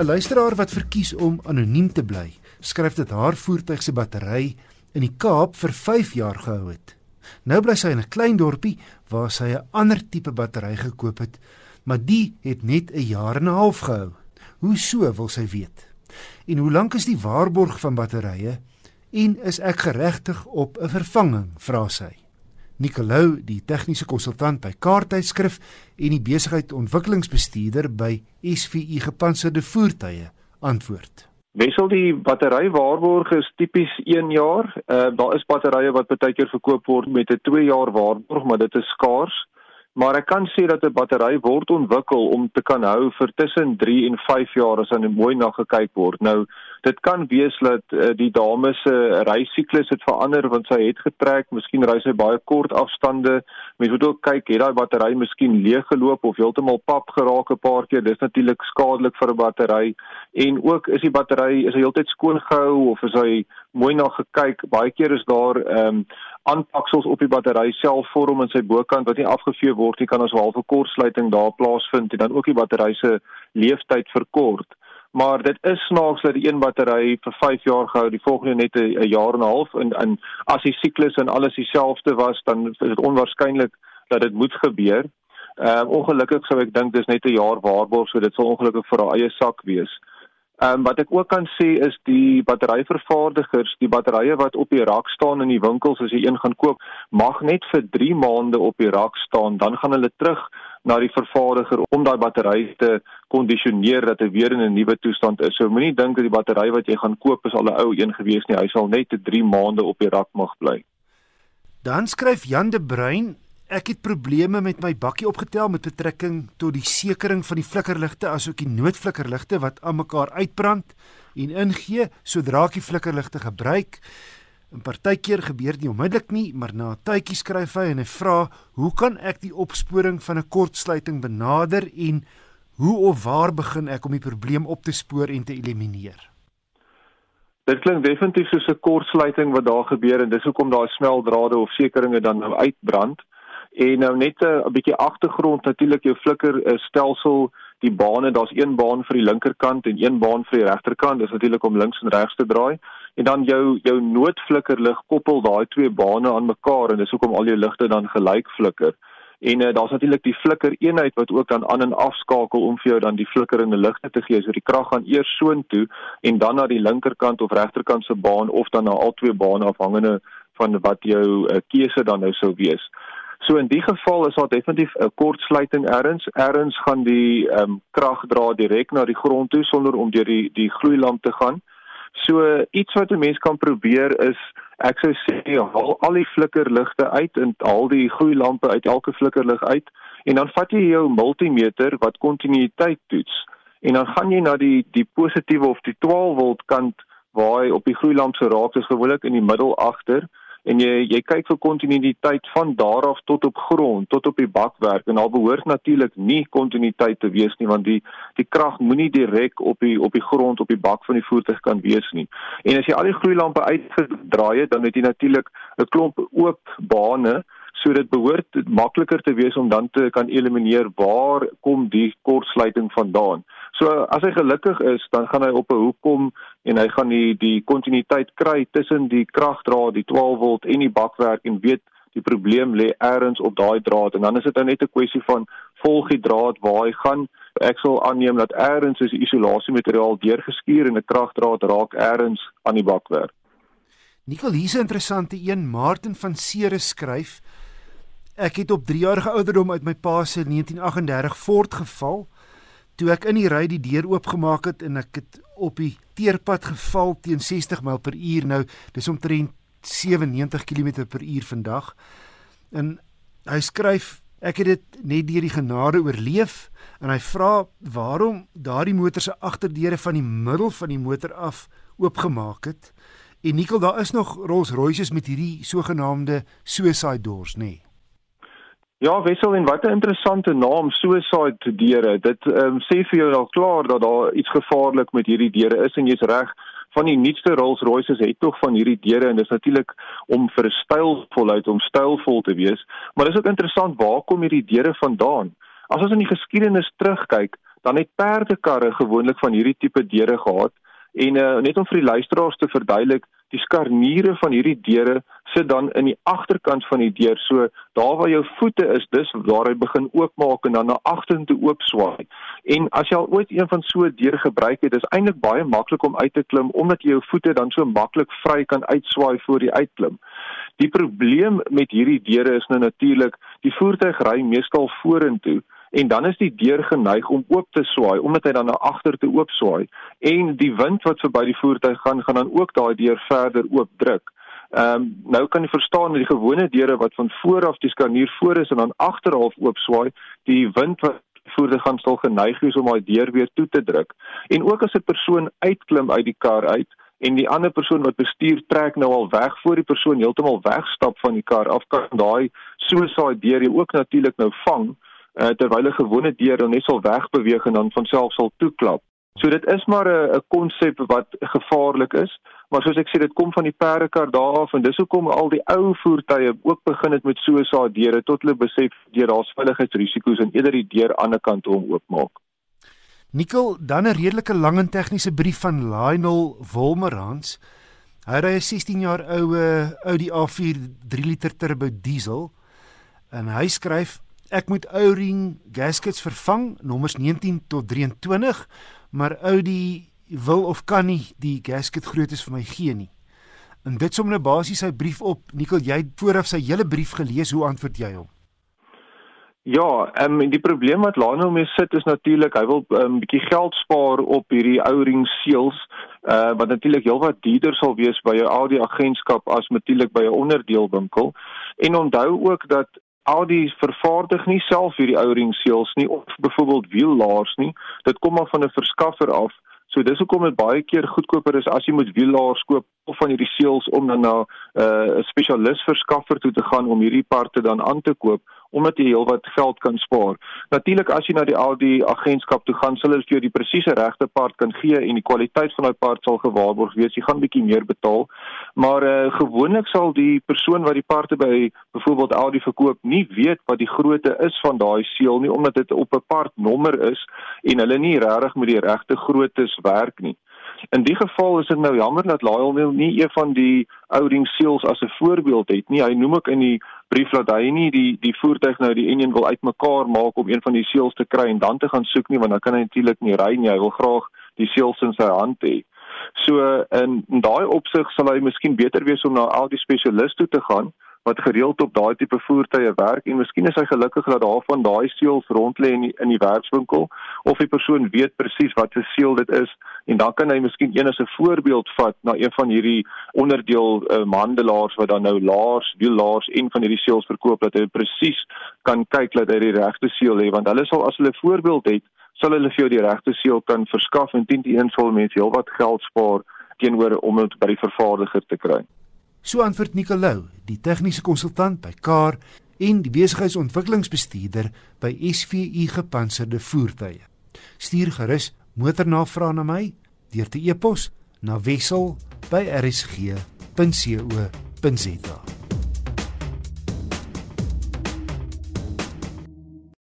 'n Luisteraar wat verkies om anoniem te bly, skryf dat haar voertuig se battery in die Kaap vir 5 jaar gehou het. Nou bly sy in 'n klein dorpie waar sy 'n ander tipe battery gekoop het, maar die het net 'n jaar en 'n half gehou. Hoe so wil sy weet? En hoe lank is die waarborg van batterye en is ek geregtig op 'n vervanging, vra sy. Nicolou, die tegniese konsultant by Kaarttydskrif en die besigheidsontwikkelingsbestuurder by SVU Gepantserde Voertuie, antwoord. Wissel die battery waarborg is tipies 1 jaar. Uh daar is batterye wat baie keer verkoop word met 'n 2 jaar waarborg, maar dit is skaars. Maar ek kan sê dat 'n battery word ontwikkel om te kan hou vir tussen 3 en 5 jaar as aan 'n mooi na gekyk word. Nou dit kan wees dat uh, die dame se reisiklus het verander want sy het getrek, miskien ry sy baie kort afstande. Mens moet ook kyk, het daai battery miskien leeg geloop of heeltemal pap geraak 'n paar keer. Dis natuurlik skadelik vir 'n battery. En ook is die battery is hy heeltyd skoon gehou of is hy mooi na gekyk? Baie keer is daar ehm um, aanpaksels op die battery self vorm in sy bokant wat nie afgevee word nie, kan ons 'n kortsluiting daar plaasvind en dan ook die battery se lewensduur verkort maar dit is snaaks dat die een battery vir 5 jaar gehou, die volgende net 'n jaar en 'n half en en as die siklus en alles dieselfde was, dan is dit onwaarskynlik dat dit moet gebeur. Ehm um, ongelukkig sou ek dink dis net 'n jaar waarborg, so dit sal ongelukkig vir haar eie sak wees. Ehm um, wat ek ook kan sê is die batteryvervaardigers, die batterye wat op die rak staan in die winkels as jy een gaan koop, mag net vir 3 maande op die rak staan, dan gaan hulle terug na die vervaardiger om daai battery te kondisioneer dat hy weer in 'n nuwe toestand is. So moenie dink dat die battery wat jy gaan koop is al 'n ou een gewees nie. Hy sal net te 3 maande op die rak mag bly. Dan skryf Jan de Bruin Ek het probleme met my bakkie opgetel met betrekking tot die sekering van die flikkerligte asook die noodflikkerligte wat aan mekaar uitbrand en ingee sodra ek die flikkerligte gebruik. 'n Partykeer gebeur dit nie onmiddellik nie, maar na 'n tydjie skryf hy en hy vra, "Hoe kan ek die opsporing van 'n kortsluiting benader en hoe of waar begin ek om die probleem op te spoor en te elimineer?" Dit klink definitief soos 'n kortsluiting wat daar gebeur en dis hoekom daai smeltdrade of sekeringe dan nou uitbrand. En nou net 'n bietjie agtergrond natuurlik jou flikker eh, stelsel die bane, daar's een baan vir die linkerkant en een baan vir die regterkant. Dis natuurlik om links en regs te draai. En dan jou jou noodflikkerlig koppel daai twee bane aan mekaar en dis hoekom al jou ligte dan gelyk flikker. En uh, daar's natuurlik die flikker eenheid wat ook dan aan en afskakel om vir jou dan die flikkerende ligte te gee. So die krag gaan eers soontoe en dan na die linkerkant of regterkant se baan of dan na al twee bane afhangende van wat jou uh, keuse dan nou sou wees. So in die geval is daar definitief 'n kortsluiting ergens. Ergens gaan die ehm um, krag dra direk na die grond toe sonder om deur die die gloeilamp te gaan. So iets wat 'n mens kan probeer is ek sou sê haal al die flikkerligte uit en haal die gloeilampe uit elke flikkerlig uit en dan vat jy jou multimeter wat kontinuïteit toets en dan gaan jy na die die positiewe of die 12 volt kant waar hy op die gloeilamp se raak is gewoonlik in die middel agter en jy jy kyk vir kontinuïteit van daar af tot op grond tot op die bakwerk. En daar behoort natuurlik nie kontinuïteit te wees nie want die die krag moenie direk op die op die grond op die bak van die voertuig kan wees nie. En as jy al die gloeilampe uitgedraai het dan het jy natuurlik 'n klomp oop bane so dit behoort makliker te wees om dan te kan elimineer waar kom die kortsluiting vandaan So as hy gelukkig is, dan gaan hy op 'n hoek kom en hy gaan die die kontinuïteit kry tussen die kragdraad, die 12 volt en die bakwerk en weet die probleem lê elders op daai draad en dan is dit nou net 'n kwessie van volg die draad waar hy gaan. Ek sal aanneem dat elders is die isolasiemateriaal deurgeskuur en 'n kragdraad raak elders aan die bakwerk. Nicole, hier's 'n interessante een. Martin van Ceres skryf: Ek het op 3 jarige ouderdom uit my pa se 1938 Ford geval toe ek in die ry die deur oopgemaak het en ek het op die teerpad geval teen 60 myl per uur. Nou dis omtrent 97 km per uur vandag. En hy skryf ek het dit net deur die genade oorleef. En hy vra waarom daardie motor se agterdeure van die middel van die motor af oopgemaak het? En nikkel daar is nog Rolls-Royces met hierdie sogenaamde suicide doors nê? nee. Ja, wissel en wat 'n interessante naam suicide deure. Dit ehm um, sê vir jou al klaar dat daar iets gevaarlik met hierdie deure is en jy's reg. Van die nuutste Rolls-Royces het tog van hierdie deure en dis natuurlik om vir stylvolheid om stylvol te wees, maar dis ook interessant waar kom hierdie deure vandaan? As ons in die geskiedenis terugkyk, dan het perdekarre gewoonlik van hierdie tipe deure gehad en uh, net om vir die luisteraars te verduidelik die skarniere van hierdie deure sit dan in die agterkant van die deur. So daar waar jou voete is, dis waar hy begin oopmaak en dan na agtertoe oop swaai. En as jy al ooit een van so 'n deur gebruik het, dis eintlik baie maklik om uit te klim omdat jy jou voete dan so maklik vry kan uitswaai voor die uitklim. Die probleem met hierdie deure is nou natuurlik, die voertuig ry meestal vorentoe en dan is die deur geneig om oop te swaai omdat hy dan na agter toe oop swaai en die wind wat verby die voertuig gaan gaan dan ook daai deur verder oop druk. Ehm um, nou kan jy verstaan dat die gewone deure wat van voor af die skanier voor is en dan agterhalf oop swaai, die wind wat voertuig gaan sal geneig wees om daai deur weer toe te druk. En ook as 'n persoon uitklim uit die kar uit en die ander persoon wat bestuur trek nou al weg voor die persoon heeltemal wegstap van die kar af kan daai daai deur jy ook natuurlik nou vang uh, terwyl 'n gewone deur dan net sal wegbeweeg en dan van self sal toeklap. So dit is maar 'n 'n konsep wat gevaarlik is, maar soos ek sê dit kom van die perdekar daar af en dis hoekom al die ou voertuie ook begin het met saad deure tot hulle besef deur daar's veiligheidsrisiko's en eerder die deur aan die ander kant om oopmaak. Nikkel, dan 'n redelike lang en tegniese brief van Lionel Wolmerans. Hy ry 'n 16 jaar oue Audi A4 3 liter turbo diesel en hy skryf Ek moet O-ring gaskets vervang, nommers 19 tot 23, maar Audi wil of kan nie die gasket groottes vir my gee nie. En dit sommer nou basies sy brief op. Nikkel, jy het vooraf sy hele brief gelees, hoe antwoord jy hom? Ja, ehm um, die probleem wat Lano mee sit is natuurlik hy wil 'n um, bietjie geld spaar op hierdie O-ring seels, uh wat natuurlik heelwat duurder sal wees by 'n Audi agentskap as natuurlik by 'n onderdeelwinkel. En onthou ook dat Audi vervaardig nie self hierdie ou ring seals nie of byvoorbeeld wiellaars nie. Dit kom maar van 'n verskaffer af. So dis hoekom dit baie keer goedkoper is as jy moet wiellaars koop of van hierdie seals om dan na uh, 'n uh, spesialis verskaffer toe te gaan om hierdie parte dan aan te koop omdat jy heelwat geld kan spaar. Natuurlik as jy na die Audi agentskap toe gaan, sal hulle vir jou die presiese regte part kan gee en die kwaliteit van daai part sal gewaarborg wees. Jy gaan bietjie meer betaal. Maar uh gewoonlik sal die persoon wat die parte by byvoorbeeld Audi verkoop nie weet wat die grootte is van daai seël nie omdat dit op 'n partnommer is en hulle nie regtig met die regte groottes werk nie. In die geval is dit nou jammer dat Lyle nie een van die ouring seals as 'n voorbeeld het nie. Hy noem ook in die brief dat hy nie die die voertuig nou die enjin wil uitmekaar maak om een van die seals te kry en dan te gaan soek nie want dan kan hy natuurlik nie ry nie. Hy wil graag die seals in sy hand hê. So in, in daai opsig sal hy miskien beter wees om na al die spesialiste toe te gaan wat gereeld op daai tipe voertuie werk en miskien is hy gelukkig dat daar van daai seels rond lê in die, in die werkswinkel of die persoon weet presies wat 'n seel dit is en dan kan hy miskien een as 'n voorbeeld vat na een van hierdie onderdeel um, handelaars wat dan nou laars, wiellaars en van hierdie seels verkoop dat hy presies kan kyk dat hy die regte seel het want hulle sal as hulle voorbeeld het sal hulle vir jou die regte seel kan verskaf en 10 teen 1 sal mense heelwat geld spaar teenoor om dit by die vervaardiger te kry. So antwoord Nicolou, die tegniese konsultant by Car en die besigheidsontwikkelingsbestuurder by SVU Gepantserde Voertuie. Stuur gerus motornavrae na my deur te e-pos na wissel@rsg.co.za.